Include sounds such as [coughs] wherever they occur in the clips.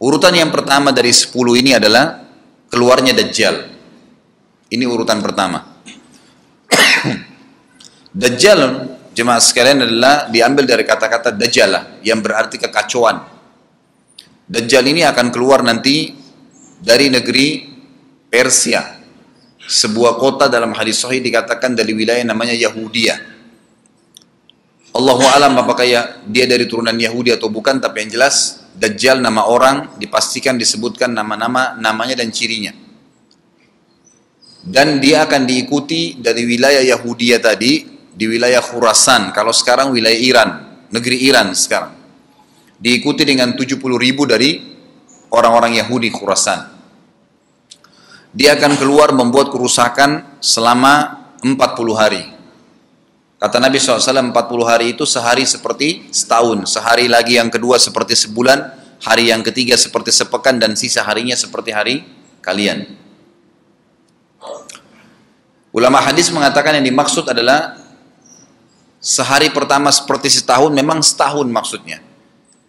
Urutan yang pertama dari 10 ini adalah keluarnya Dajjal. Ini urutan pertama. [clears throat] Dajjal jemaah sekalian adalah diambil dari kata-kata Dajjal yang berarti kekacauan. Dajjal ini akan keluar nanti dari negeri Persia. Sebuah kota dalam hadis sahih dikatakan dari wilayah namanya Yahudiyah. Allahu alam apakah ya dia dari turunan Yahudi atau bukan tapi yang jelas Dajjal nama orang dipastikan disebutkan nama-nama namanya dan cirinya. Dan dia akan diikuti dari wilayah Yahudi tadi di wilayah Khurasan. Kalau sekarang wilayah Iran, negeri Iran sekarang. Diikuti dengan 70 ribu dari orang-orang Yahudi Khurasan. Dia akan keluar membuat kerusakan selama 40 hari. Kata Nabi SAW 40 hari itu sehari seperti setahun, sehari lagi yang kedua seperti sebulan, hari yang ketiga seperti sepekan dan sisa harinya seperti hari kalian. Ulama hadis mengatakan yang dimaksud adalah sehari pertama seperti setahun, memang setahun maksudnya.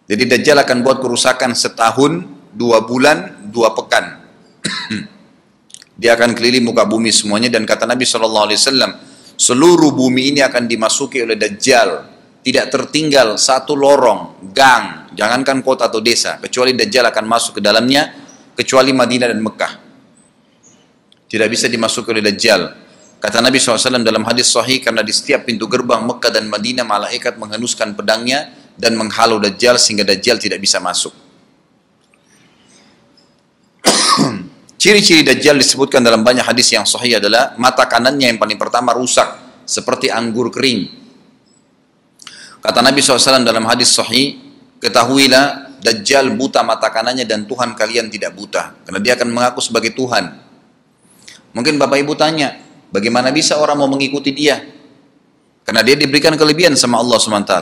Jadi Dajjal akan buat kerusakan setahun, dua bulan, dua pekan. [clears throat] Dia akan keliling muka bumi semuanya dan kata Nabi SAW, seluruh bumi ini akan dimasuki oleh Dajjal. Tidak tertinggal satu lorong, gang, jangankan kota atau desa, kecuali Dajjal akan masuk ke dalamnya, kecuali Madinah dan Mekah. Tidak bisa dimasuki oleh Dajjal. Kata Nabi SAW dalam hadis sahih, karena di setiap pintu gerbang Mekah dan Madinah, malaikat menghenuskan pedangnya dan menghalau Dajjal sehingga Dajjal tidak bisa masuk. Ciri-ciri Dajjal disebutkan dalam banyak hadis yang sahih adalah mata kanannya yang paling pertama rusak seperti anggur kering. Kata Nabi SAW dalam hadis sahih, ketahuilah Dajjal buta mata kanannya dan Tuhan kalian tidak buta. Karena dia akan mengaku sebagai Tuhan. Mungkin Bapak Ibu tanya, bagaimana bisa orang mau mengikuti dia? Karena dia diberikan kelebihan sama Allah SWT.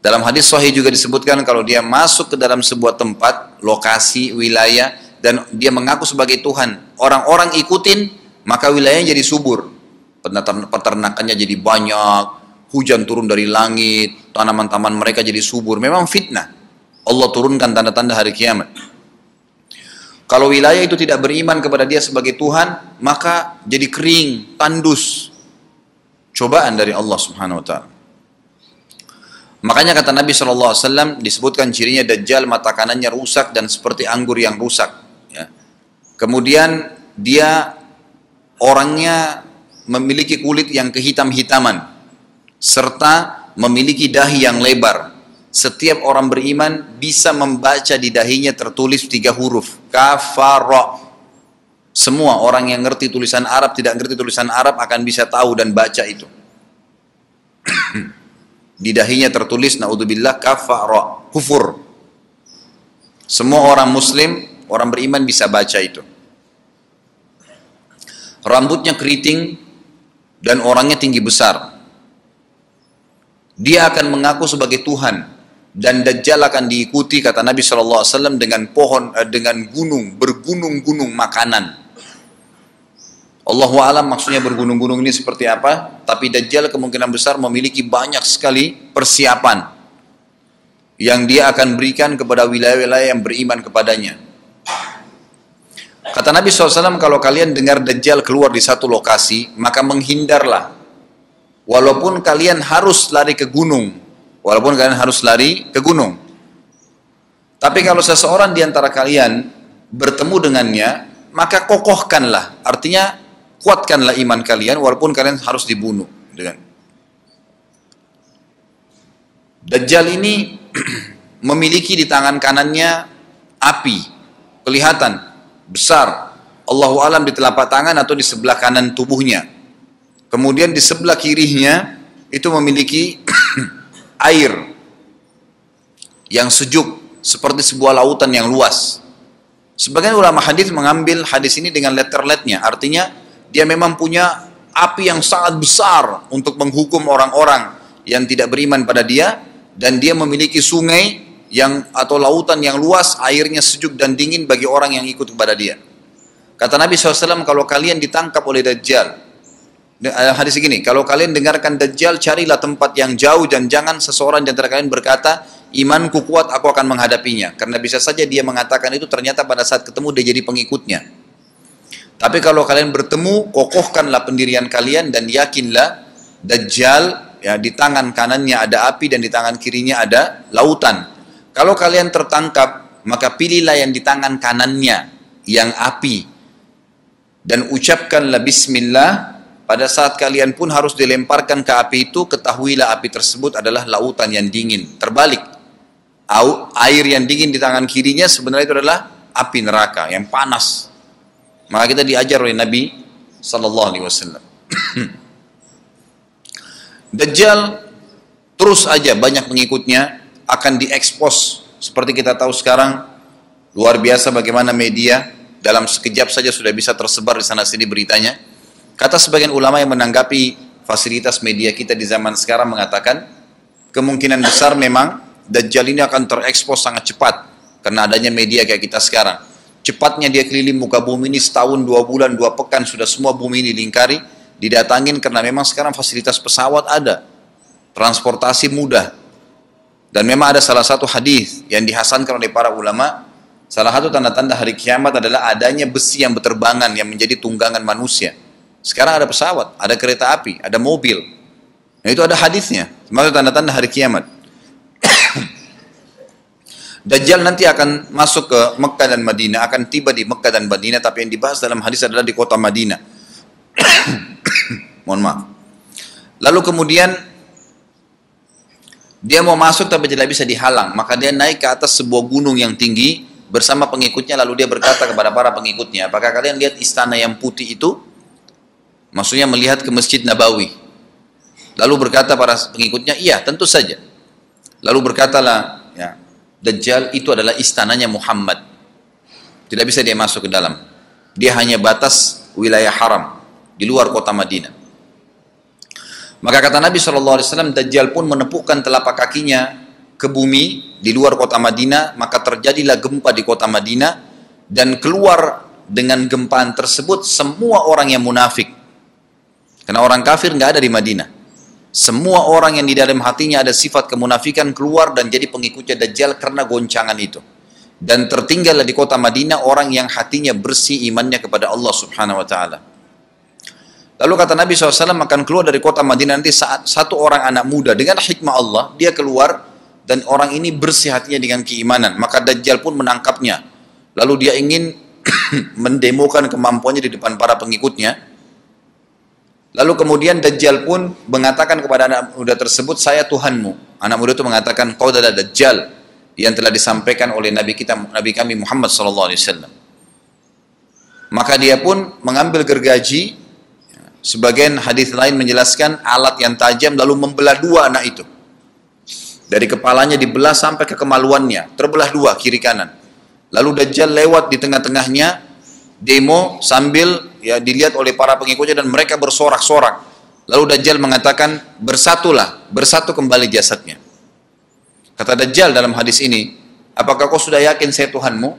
Dalam hadis sahih juga disebutkan kalau dia masuk ke dalam sebuah tempat, lokasi, wilayah, dan dia mengaku sebagai Tuhan, orang-orang ikutin, maka wilayahnya jadi subur. Peternakannya jadi banyak, hujan turun dari langit, tanaman-tanaman mereka jadi subur. Memang fitnah. Allah turunkan tanda-tanda hari kiamat. Kalau wilayah itu tidak beriman kepada dia sebagai Tuhan, maka jadi kering, tandus. Cobaan dari Allah Subhanahu wa taala. Makanya kata Nabi SAW disebutkan cirinya Dajjal mata kanannya rusak dan seperti anggur yang rusak. Kemudian dia orangnya memiliki kulit yang kehitam-hitaman serta memiliki dahi yang lebar. Setiap orang beriman bisa membaca di dahinya tertulis tiga huruf kafara. Semua orang yang ngerti tulisan Arab tidak ngerti tulisan Arab akan bisa tahu dan baca itu. [clears throat] di dahinya tertulis naudzubillah kafara, kufur. Semua orang muslim, orang beriman bisa baca itu rambutnya keriting dan orangnya tinggi besar. Dia akan mengaku sebagai Tuhan dan Dajjal akan diikuti kata Nabi SAW dengan pohon eh, dengan gunung bergunung-gunung makanan. Allah alam maksudnya bergunung-gunung ini seperti apa? Tapi Dajjal kemungkinan besar memiliki banyak sekali persiapan yang dia akan berikan kepada wilayah-wilayah yang beriman kepadanya. Kata Nabi SAW, kalau kalian dengar Dajjal keluar di satu lokasi, maka menghindarlah. Walaupun kalian harus lari ke gunung. Walaupun kalian harus lari ke gunung. Tapi kalau seseorang di antara kalian bertemu dengannya, maka kokohkanlah. Artinya, kuatkanlah iman kalian, walaupun kalian harus dibunuh. Dajjal ini [clears throat] memiliki di tangan kanannya api, kelihatan besar. Allahu alam di telapak tangan atau di sebelah kanan tubuhnya. Kemudian di sebelah kirinya itu memiliki [clears throat] air yang sejuk seperti sebuah lautan yang luas. Sebagian ulama hadis mengambil hadis ini dengan letter-letternya artinya dia memang punya api yang sangat besar untuk menghukum orang-orang yang tidak beriman pada dia dan dia memiliki sungai yang atau lautan yang luas, airnya sejuk dan dingin bagi orang yang ikut kepada dia. Kata Nabi SAW, kalau kalian ditangkap oleh Dajjal, hadis begini, kalau kalian dengarkan Dajjal, carilah tempat yang jauh dan jangan seseorang di antara kalian berkata, imanku kuat, aku akan menghadapinya. Karena bisa saja dia mengatakan itu ternyata pada saat ketemu dia jadi pengikutnya. Tapi kalau kalian bertemu, kokohkanlah pendirian kalian dan yakinlah Dajjal ya di tangan kanannya ada api dan di tangan kirinya ada lautan. Kalau kalian tertangkap, maka pilihlah yang di tangan kanannya yang api dan ucapkanlah bismillah pada saat kalian pun harus dilemparkan ke api itu, ketahuilah api tersebut adalah lautan yang dingin. Terbalik, air yang dingin di tangan kirinya sebenarnya itu adalah api neraka yang panas. Maka kita diajar oleh Nabi Sallallahu Alaihi. [clears throat] Dajjal terus aja banyak pengikutnya akan diekspos seperti kita tahu sekarang luar biasa bagaimana media dalam sekejap saja sudah bisa tersebar di sana sini beritanya Kata sebagian ulama yang menanggapi fasilitas media kita di zaman sekarang mengatakan kemungkinan besar memang Dajjal ini akan terekspos sangat cepat karena adanya media kayak kita sekarang. Cepatnya dia keliling muka bumi ini setahun, dua bulan, dua pekan sudah semua bumi ini dilingkari, didatangin karena memang sekarang fasilitas pesawat ada, transportasi mudah. Dan memang ada salah satu hadis yang dihasankan oleh para ulama, salah satu tanda-tanda hari kiamat adalah adanya besi yang berterbangan yang menjadi tunggangan manusia. Sekarang ada pesawat, ada kereta api, ada mobil. Nah, itu ada hadisnya. Maksud tanda-tanda hari kiamat. [coughs] Dajjal nanti akan masuk ke Mekah dan Madinah, akan tiba di Mekah dan Madinah, tapi yang dibahas dalam hadis adalah di kota Madinah. [coughs] Mohon maaf. Lalu kemudian dia mau masuk tapi tidak bisa dihalang, maka dia naik ke atas sebuah gunung yang tinggi bersama pengikutnya lalu dia berkata kepada para pengikutnya, apakah kalian lihat istana yang putih itu? Maksudnya melihat ke Masjid Nabawi. Lalu berkata para pengikutnya, iya tentu saja. Lalu berkatalah, ya, Dajjal itu adalah istananya Muhammad. Tidak bisa dia masuk ke dalam. Dia hanya batas wilayah haram di luar kota Madinah. Maka kata Nabi SAW, Dajjal pun menepukkan telapak kakinya ke bumi di luar kota Madinah, maka terjadilah gempa di kota Madinah, dan keluar dengan gempaan tersebut semua orang yang munafik karena orang kafir nggak ada di Madinah. Semua orang yang di dalam hatinya ada sifat kemunafikan keluar dan jadi pengikutnya Dajjal karena goncangan itu. Dan tertinggallah di kota Madinah orang yang hatinya bersih imannya kepada Allah subhanahu wa ta'ala. Lalu kata Nabi SAW akan keluar dari kota Madinah nanti saat satu orang anak muda dengan hikmah Allah, dia keluar dan orang ini bersih hatinya dengan keimanan. Maka Dajjal pun menangkapnya. Lalu dia ingin [clears throat] mendemokan kemampuannya di depan para pengikutnya Lalu kemudian Dajjal pun mengatakan kepada anak muda tersebut, saya Tuhanmu. Anak muda itu mengatakan, kau adalah Dajjal yang telah disampaikan oleh Nabi kita, Nabi kami Muhammad Wasallam. Maka dia pun mengambil gergaji, sebagian hadis lain menjelaskan alat yang tajam lalu membelah dua anak itu. Dari kepalanya dibelah sampai ke kemaluannya, terbelah dua kiri kanan. Lalu Dajjal lewat di tengah-tengahnya, demo sambil ya dilihat oleh para pengikutnya dan mereka bersorak-sorak. Lalu Dajjal mengatakan, bersatulah, bersatu kembali jasadnya. Kata Dajjal dalam hadis ini, apakah kau sudah yakin saya Tuhanmu?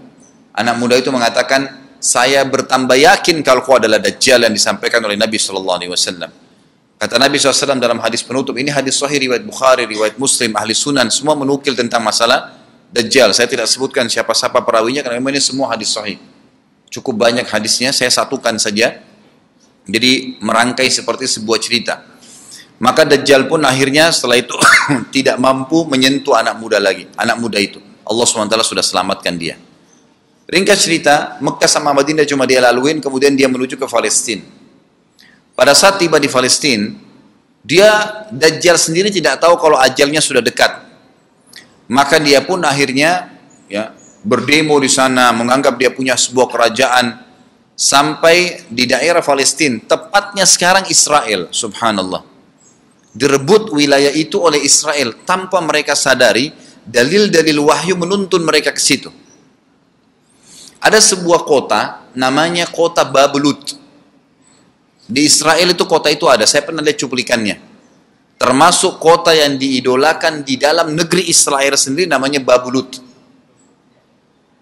Anak muda itu mengatakan, saya bertambah yakin kalau kau adalah Dajjal yang disampaikan oleh Nabi Shallallahu Alaihi Wasallam. Kata Nabi SAW dalam hadis penutup, ini hadis sahih riwayat Bukhari, riwayat Muslim, ahli sunan, semua menukil tentang masalah Dajjal. Saya tidak sebutkan siapa-siapa perawinya karena memang ini semua hadis sahih cukup banyak hadisnya, saya satukan saja. Jadi merangkai seperti sebuah cerita. Maka Dajjal pun akhirnya setelah itu [coughs] tidak mampu menyentuh anak muda lagi, anak muda itu. Allah SWT sudah selamatkan dia. Ringkas cerita, Mekah sama Madinah cuma dia laluin, kemudian dia menuju ke Palestina. Pada saat tiba di Palestina, dia Dajjal sendiri tidak tahu kalau ajalnya sudah dekat. Maka dia pun akhirnya ya berdemo di sana, menganggap dia punya sebuah kerajaan sampai di daerah Palestina, tepatnya sekarang Israel, subhanallah. Direbut wilayah itu oleh Israel tanpa mereka sadari dalil-dalil wahyu menuntun mereka ke situ. Ada sebuah kota namanya kota Babelut. Di Israel itu kota itu ada, saya pernah lihat cuplikannya. Termasuk kota yang diidolakan di dalam negeri Israel sendiri namanya Babelut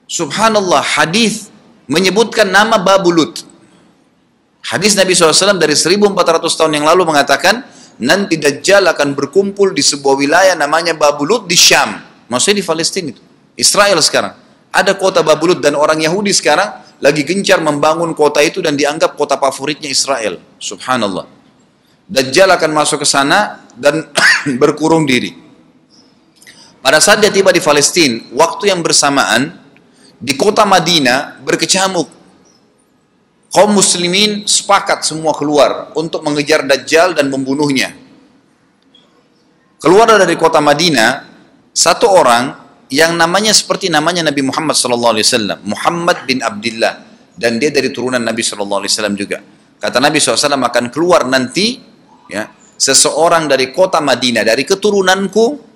Subhanallah hadis menyebutkan nama Babulut. Hadis Nabi SAW dari 1400 tahun yang lalu mengatakan, nanti Dajjal akan berkumpul di sebuah wilayah namanya Babulut di Syam. Maksudnya di Palestina itu. Israel sekarang. Ada kota Babulut dan orang Yahudi sekarang lagi gencar membangun kota itu dan dianggap kota favoritnya Israel. Subhanallah. Dajjal akan masuk ke sana dan [clears throat] berkurung diri. Pada saat dia tiba di Palestina, waktu yang bersamaan di kota Madinah berkecamuk kaum muslimin sepakat semua keluar untuk mengejar Dajjal dan membunuhnya. Keluar dari kota Madinah, satu orang yang namanya seperti namanya Nabi Muhammad SAW, Muhammad bin Abdullah, dan dia dari turunan Nabi SAW juga. Kata Nabi SAW akan keluar nanti, ya, seseorang dari kota Madinah, dari keturunanku,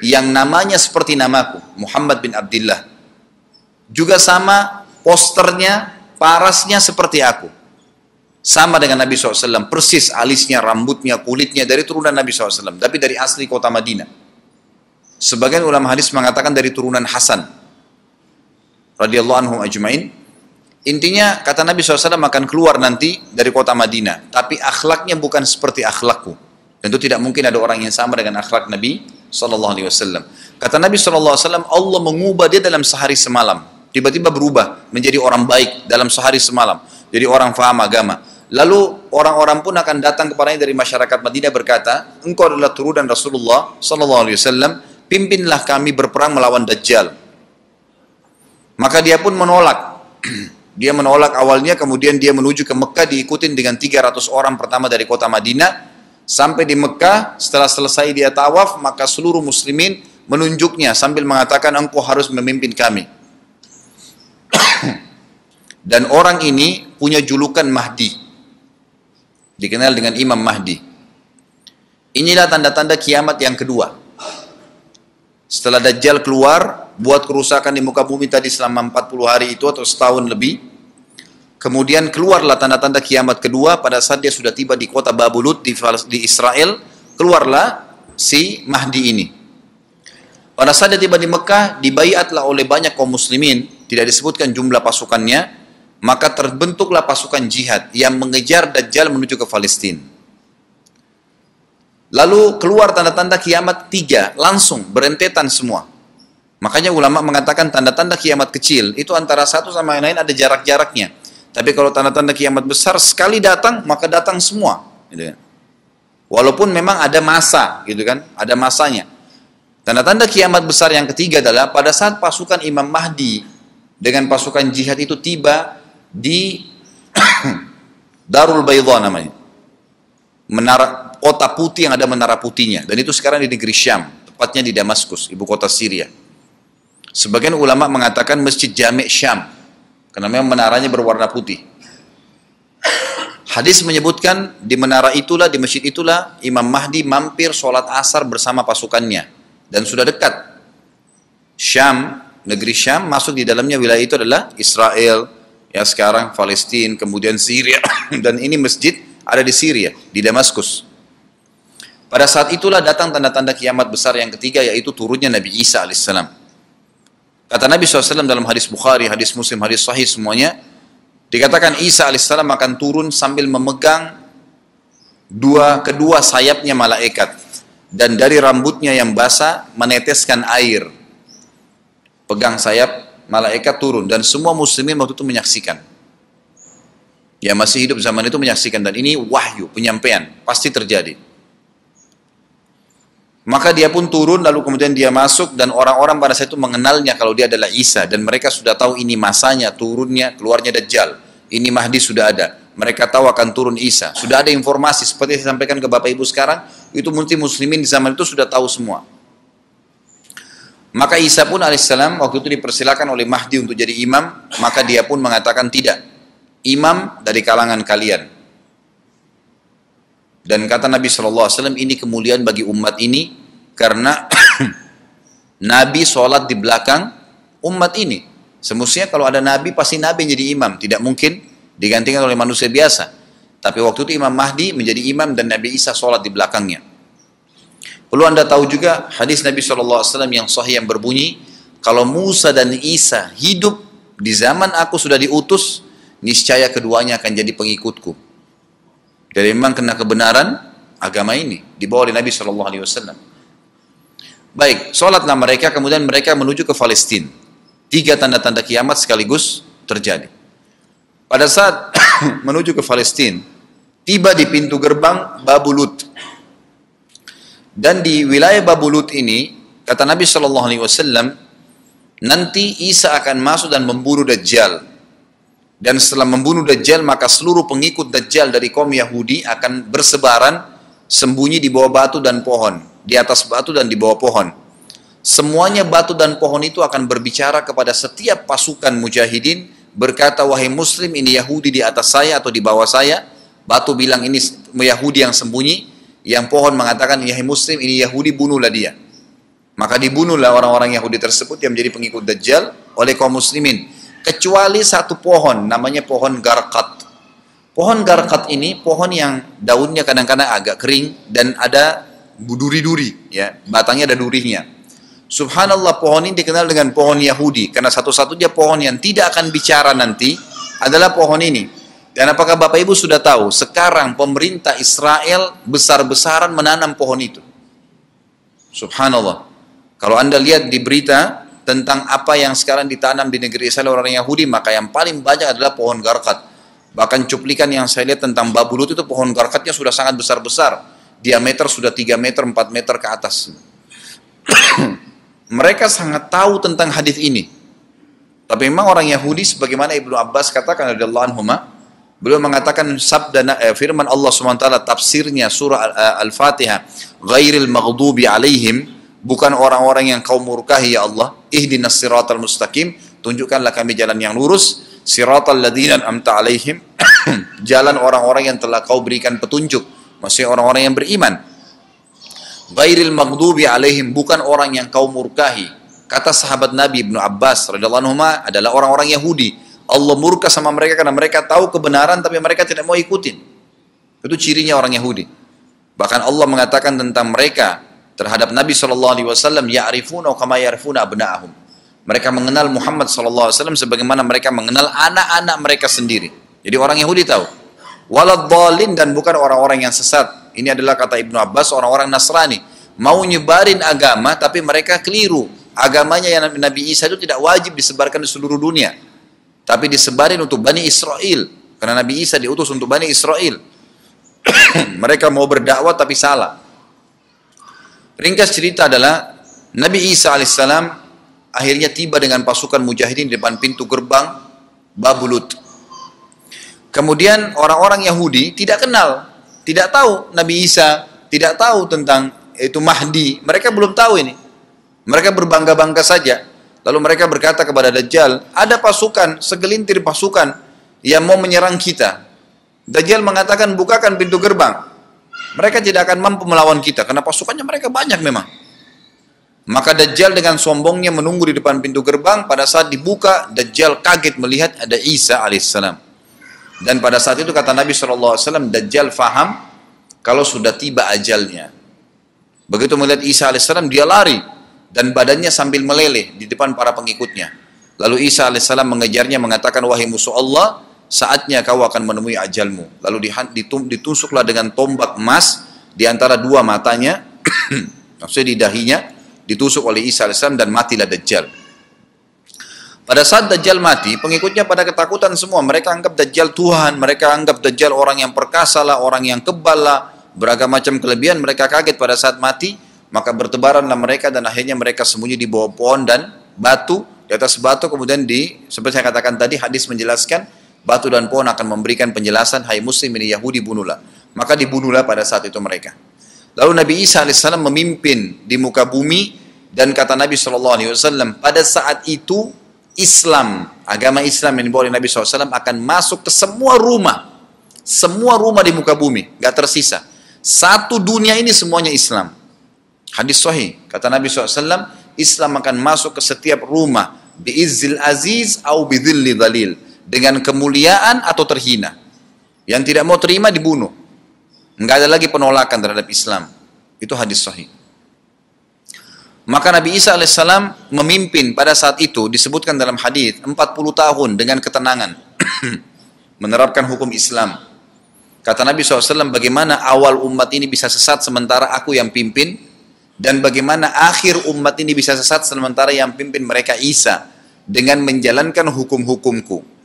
yang namanya seperti namaku, Muhammad bin Abdullah. Juga sama posternya parasnya seperti aku. Sama dengan Nabi SAW, persis alisnya, rambutnya, kulitnya dari turunan Nabi SAW, tapi dari asli kota Madinah. Sebagian ulama hadis mengatakan dari turunan Hasan radhiyallahu anhu ajmain. Intinya kata Nabi SAW akan keluar nanti dari kota Madinah, tapi akhlaknya bukan seperti akhlakku. Tentu tidak mungkin ada orang yang sama dengan akhlak Nabi SAW. Kata Nabi SAW, Allah mengubah dia dalam sehari semalam tiba-tiba berubah menjadi orang baik dalam sehari semalam, jadi orang faham agama. Lalu orang-orang pun akan datang kepadanya dari masyarakat Madinah berkata, engkau adalah turunan Rasulullah Sallallahu pimpinlah kami berperang melawan Dajjal. Maka dia pun menolak. [clears throat] dia menolak awalnya, kemudian dia menuju ke Mekah diikutin dengan 300 orang pertama dari kota Madinah. Sampai di Mekah, setelah selesai dia tawaf, maka seluruh muslimin menunjuknya sambil mengatakan engkau harus memimpin kami. [clears throat] Dan orang ini punya julukan Mahdi. Dikenal dengan Imam Mahdi. Inilah tanda-tanda kiamat yang kedua. Setelah Dajjal keluar, buat kerusakan di muka bumi tadi selama 40 hari itu atau setahun lebih. Kemudian keluarlah tanda-tanda kiamat kedua pada saat dia sudah tiba di kota Babulut di, di Israel. Keluarlah si Mahdi ini. Pada saat dia tiba di Mekah, dibaiatlah oleh banyak kaum muslimin tidak disebutkan jumlah pasukannya, maka terbentuklah pasukan jihad yang mengejar Dajjal menuju ke Palestina. Lalu keluar tanda-tanda kiamat tiga, langsung berentetan semua. Makanya ulama mengatakan tanda-tanda kiamat kecil itu antara satu sama yang lain ada jarak-jaraknya. Tapi kalau tanda-tanda kiamat besar sekali datang maka datang semua. Gitu kan. Walaupun memang ada masa, gitu kan, ada masanya. Tanda-tanda kiamat besar yang ketiga adalah pada saat pasukan Imam Mahdi dengan pasukan jihad itu tiba di [coughs] Darul Bayda namanya. Menara kota putih yang ada menara putihnya dan itu sekarang di negeri Syam, tepatnya di Damaskus, ibu kota Syria. Sebagian ulama mengatakan Masjid Jami' Syam karena memang menaranya berwarna putih. Hadis menyebutkan di menara itulah, di masjid itulah Imam Mahdi mampir sholat asar bersama pasukannya dan sudah dekat. Syam negeri Syam masuk di dalamnya wilayah itu adalah Israel ya sekarang Palestina kemudian Syria [coughs] dan ini masjid ada di Syria di Damaskus pada saat itulah datang tanda-tanda kiamat besar yang ketiga yaitu turunnya Nabi Isa alaihissalam kata Nabi SAW dalam hadis Bukhari hadis Muslim hadis Sahih semuanya dikatakan Isa alaihissalam akan turun sambil memegang dua kedua sayapnya malaikat. Dan dari rambutnya yang basah meneteskan air. Pegang sayap, malaikat turun. Dan semua muslimin waktu itu menyaksikan. Ya masih hidup zaman itu menyaksikan. Dan ini wahyu, penyampaian, pasti terjadi. Maka dia pun turun lalu kemudian dia masuk dan orang-orang pada saat itu mengenalnya kalau dia adalah Isa dan mereka sudah tahu ini masanya turunnya keluarnya Dajjal. Ini Mahdi sudah ada. Mereka tahu akan turun Isa. Sudah ada informasi seperti saya sampaikan ke Bapak Ibu sekarang, itu multi muslimin di zaman itu sudah tahu semua. Maka Isa pun alaihissalam waktu itu dipersilakan oleh Mahdi untuk jadi imam, maka dia pun mengatakan tidak. Imam dari kalangan kalian. Dan kata Nabi SAW, ini kemuliaan bagi umat ini karena [coughs] Nabi sholat di belakang umat ini. Semestinya kalau ada Nabi, pasti Nabi jadi imam. Tidak mungkin digantikan oleh manusia biasa. Tapi waktu itu Imam Mahdi menjadi imam dan Nabi Isa sholat di belakangnya. Perlu anda tahu juga hadis Nabi SAW yang sahih yang berbunyi, kalau Musa dan Isa hidup di zaman aku sudah diutus, niscaya keduanya akan jadi pengikutku. Jadi memang kena kebenaran agama ini dibawa oleh Nabi Shallallahu Alaihi Wasallam. Baik, sholatlah mereka, kemudian mereka menuju ke Palestina. Tiga tanda-tanda kiamat sekaligus terjadi. Pada saat [coughs] menuju ke Palestina, tiba di pintu gerbang Babulut. Dan di wilayah Babulut ini, kata Nabi Shallallahu Alaihi Wasallam, nanti Isa akan masuk dan membunuh Dajjal. Dan setelah membunuh Dajjal, maka seluruh pengikut Dajjal dari kaum Yahudi akan bersebaran sembunyi di bawah batu dan pohon, di atas batu dan di bawah pohon. Semuanya batu dan pohon itu akan berbicara kepada setiap pasukan mujahidin, berkata, wahai muslim ini Yahudi di atas saya atau di bawah saya, batu bilang ini Yahudi yang sembunyi, yang pohon mengatakan, wahai muslim ini Yahudi bunuhlah dia. Maka dibunuhlah orang-orang Yahudi tersebut yang menjadi pengikut Dajjal oleh kaum muslimin kecuali satu pohon namanya pohon garkat. Pohon garkat ini pohon yang daunnya kadang-kadang agak kering dan ada duri-duri ya, batangnya ada durinya. Subhanallah pohon ini dikenal dengan pohon Yahudi karena satu-satunya pohon yang tidak akan bicara nanti adalah pohon ini. Dan apakah Bapak Ibu sudah tahu sekarang pemerintah Israel besar-besaran menanam pohon itu? Subhanallah. Kalau Anda lihat di berita tentang apa yang sekarang ditanam di negeri Israel orang Yahudi, maka yang paling banyak adalah pohon garkat. Bahkan cuplikan yang saya lihat tentang babulut itu pohon garkatnya sudah sangat besar-besar. Diameter sudah 3 meter, 4 meter ke atas. [clears throat] Mereka sangat tahu tentang hadis ini. Tapi memang orang Yahudi sebagaimana Ibnu Abbas katakan radhiyallahu anhu beliau mengatakan sabda eh, firman Allah SWT tafsirnya surah eh, Al-Fatihah ghairil maghdubi alaihim bukan orang-orang yang kau murkahi ya Allah. Ihdinas siratal mustaqim. Tunjukkanlah kami jalan yang lurus. Siratal ladzina amta alaihim. [coughs] Jalan orang-orang yang telah kau berikan petunjuk. Maksudnya orang-orang yang beriman. Ghairil maghdubi alaihim. Bukan orang yang kau murkahi. Kata sahabat Nabi Ibnu Abbas radhiyallahu anhu adalah orang-orang Yahudi. Allah murka sama mereka karena mereka tahu kebenaran tapi mereka tidak mau ikutin. Itu cirinya orang Yahudi. Bahkan Allah mengatakan tentang mereka terhadap Nabi Shallallahu Alaihi Wasallam ya'rifuna kama ya'rifuna abna'ahum. Mereka mengenal Muhammad Shallallahu Alaihi Wasallam sebagaimana mereka mengenal anak-anak mereka sendiri. Jadi orang Yahudi tahu. Waladhalin dan bukan orang-orang yang sesat. Ini adalah kata Ibnu Abbas orang-orang Nasrani. Mau nyebarin agama tapi mereka keliru. Agamanya yang Nabi Isa itu tidak wajib disebarkan di seluruh dunia. Tapi disebarin untuk Bani Israel. Karena Nabi Isa diutus untuk Bani Israel. [coughs] mereka mau berdakwah tapi salah. Ringkas cerita adalah Nabi Isa alaihissalam akhirnya tiba dengan pasukan mujahidin di depan pintu gerbang Babulut. Kemudian orang-orang Yahudi tidak kenal, tidak tahu Nabi Isa, tidak tahu tentang itu Mahdi. Mereka belum tahu ini. Mereka berbangga-bangga saja. Lalu mereka berkata kepada Dajjal, ada pasukan, segelintir pasukan yang mau menyerang kita. Dajjal mengatakan, bukakan pintu gerbang. Mereka tidak akan mampu melawan kita karena pasukannya mereka banyak memang. Maka Dajjal dengan sombongnya menunggu di depan pintu gerbang. Pada saat dibuka, Dajjal kaget melihat ada Isa alaihissalam. Dan pada saat itu kata Nabi SAW, Dajjal faham kalau sudah tiba ajalnya. Begitu melihat Isa alaihissalam, dia lari. Dan badannya sambil meleleh di depan para pengikutnya. Lalu Isa alaihissalam mengejarnya mengatakan, Wahai musuh Allah, saatnya kau akan menemui ajalmu. Lalu ditusuklah dengan tombak emas di antara dua matanya, [clears throat] maksudnya di dahinya, ditusuk oleh Isa AS dan matilah Dajjal. Pada saat Dajjal mati, pengikutnya pada ketakutan semua. Mereka anggap Dajjal Tuhan, mereka anggap Dajjal orang yang perkasa lah, orang yang kebal lah, beragam macam kelebihan. Mereka kaget pada saat mati, maka bertebaranlah mereka dan akhirnya mereka sembunyi di bawah pohon dan batu, di atas batu kemudian di, seperti saya katakan tadi, hadis menjelaskan, batu dan pohon akan memberikan penjelasan, hai muslim ini Yahudi bunuhlah. Maka dibunuhlah pada saat itu mereka. Lalu Nabi Isa AS memimpin di muka bumi dan kata Nabi SAW, pada saat itu Islam, agama Islam yang dibawa oleh Nabi SAW akan masuk ke semua rumah. Semua rumah di muka bumi, gak tersisa. Satu dunia ini semuanya Islam. Hadis sahih, kata Nabi SAW, Islam akan masuk ke setiap rumah. Biizzil aziz au bidhilli dalil dengan kemuliaan atau terhina. Yang tidak mau terima dibunuh. Enggak ada lagi penolakan terhadap Islam. Itu hadis sahih. Maka Nabi Isa alaihissalam memimpin pada saat itu disebutkan dalam hadis 40 tahun dengan ketenangan. [clears throat] menerapkan hukum Islam. Kata Nabi SAW, bagaimana awal umat ini bisa sesat sementara aku yang pimpin, dan bagaimana akhir umat ini bisa sesat sementara yang pimpin mereka Isa, dengan menjalankan hukum-hukumku.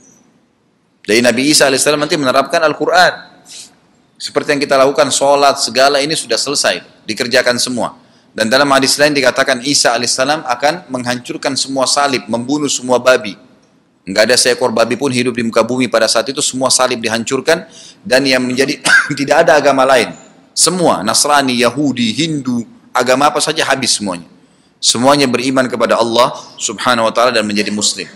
Jadi Nabi Isa AS nanti menerapkan Al-Quran. Seperti yang kita lakukan, sholat, segala ini sudah selesai, dikerjakan semua. Dan dalam hadis lain dikatakan Isa AS akan menghancurkan semua salib, membunuh semua babi. Enggak ada seekor babi pun hidup di muka bumi pada saat itu semua salib dihancurkan dan yang menjadi [coughs] tidak ada agama lain. Semua Nasrani, Yahudi, Hindu, agama apa saja habis semuanya. Semuanya beriman kepada Allah Subhanahu wa taala dan menjadi muslim.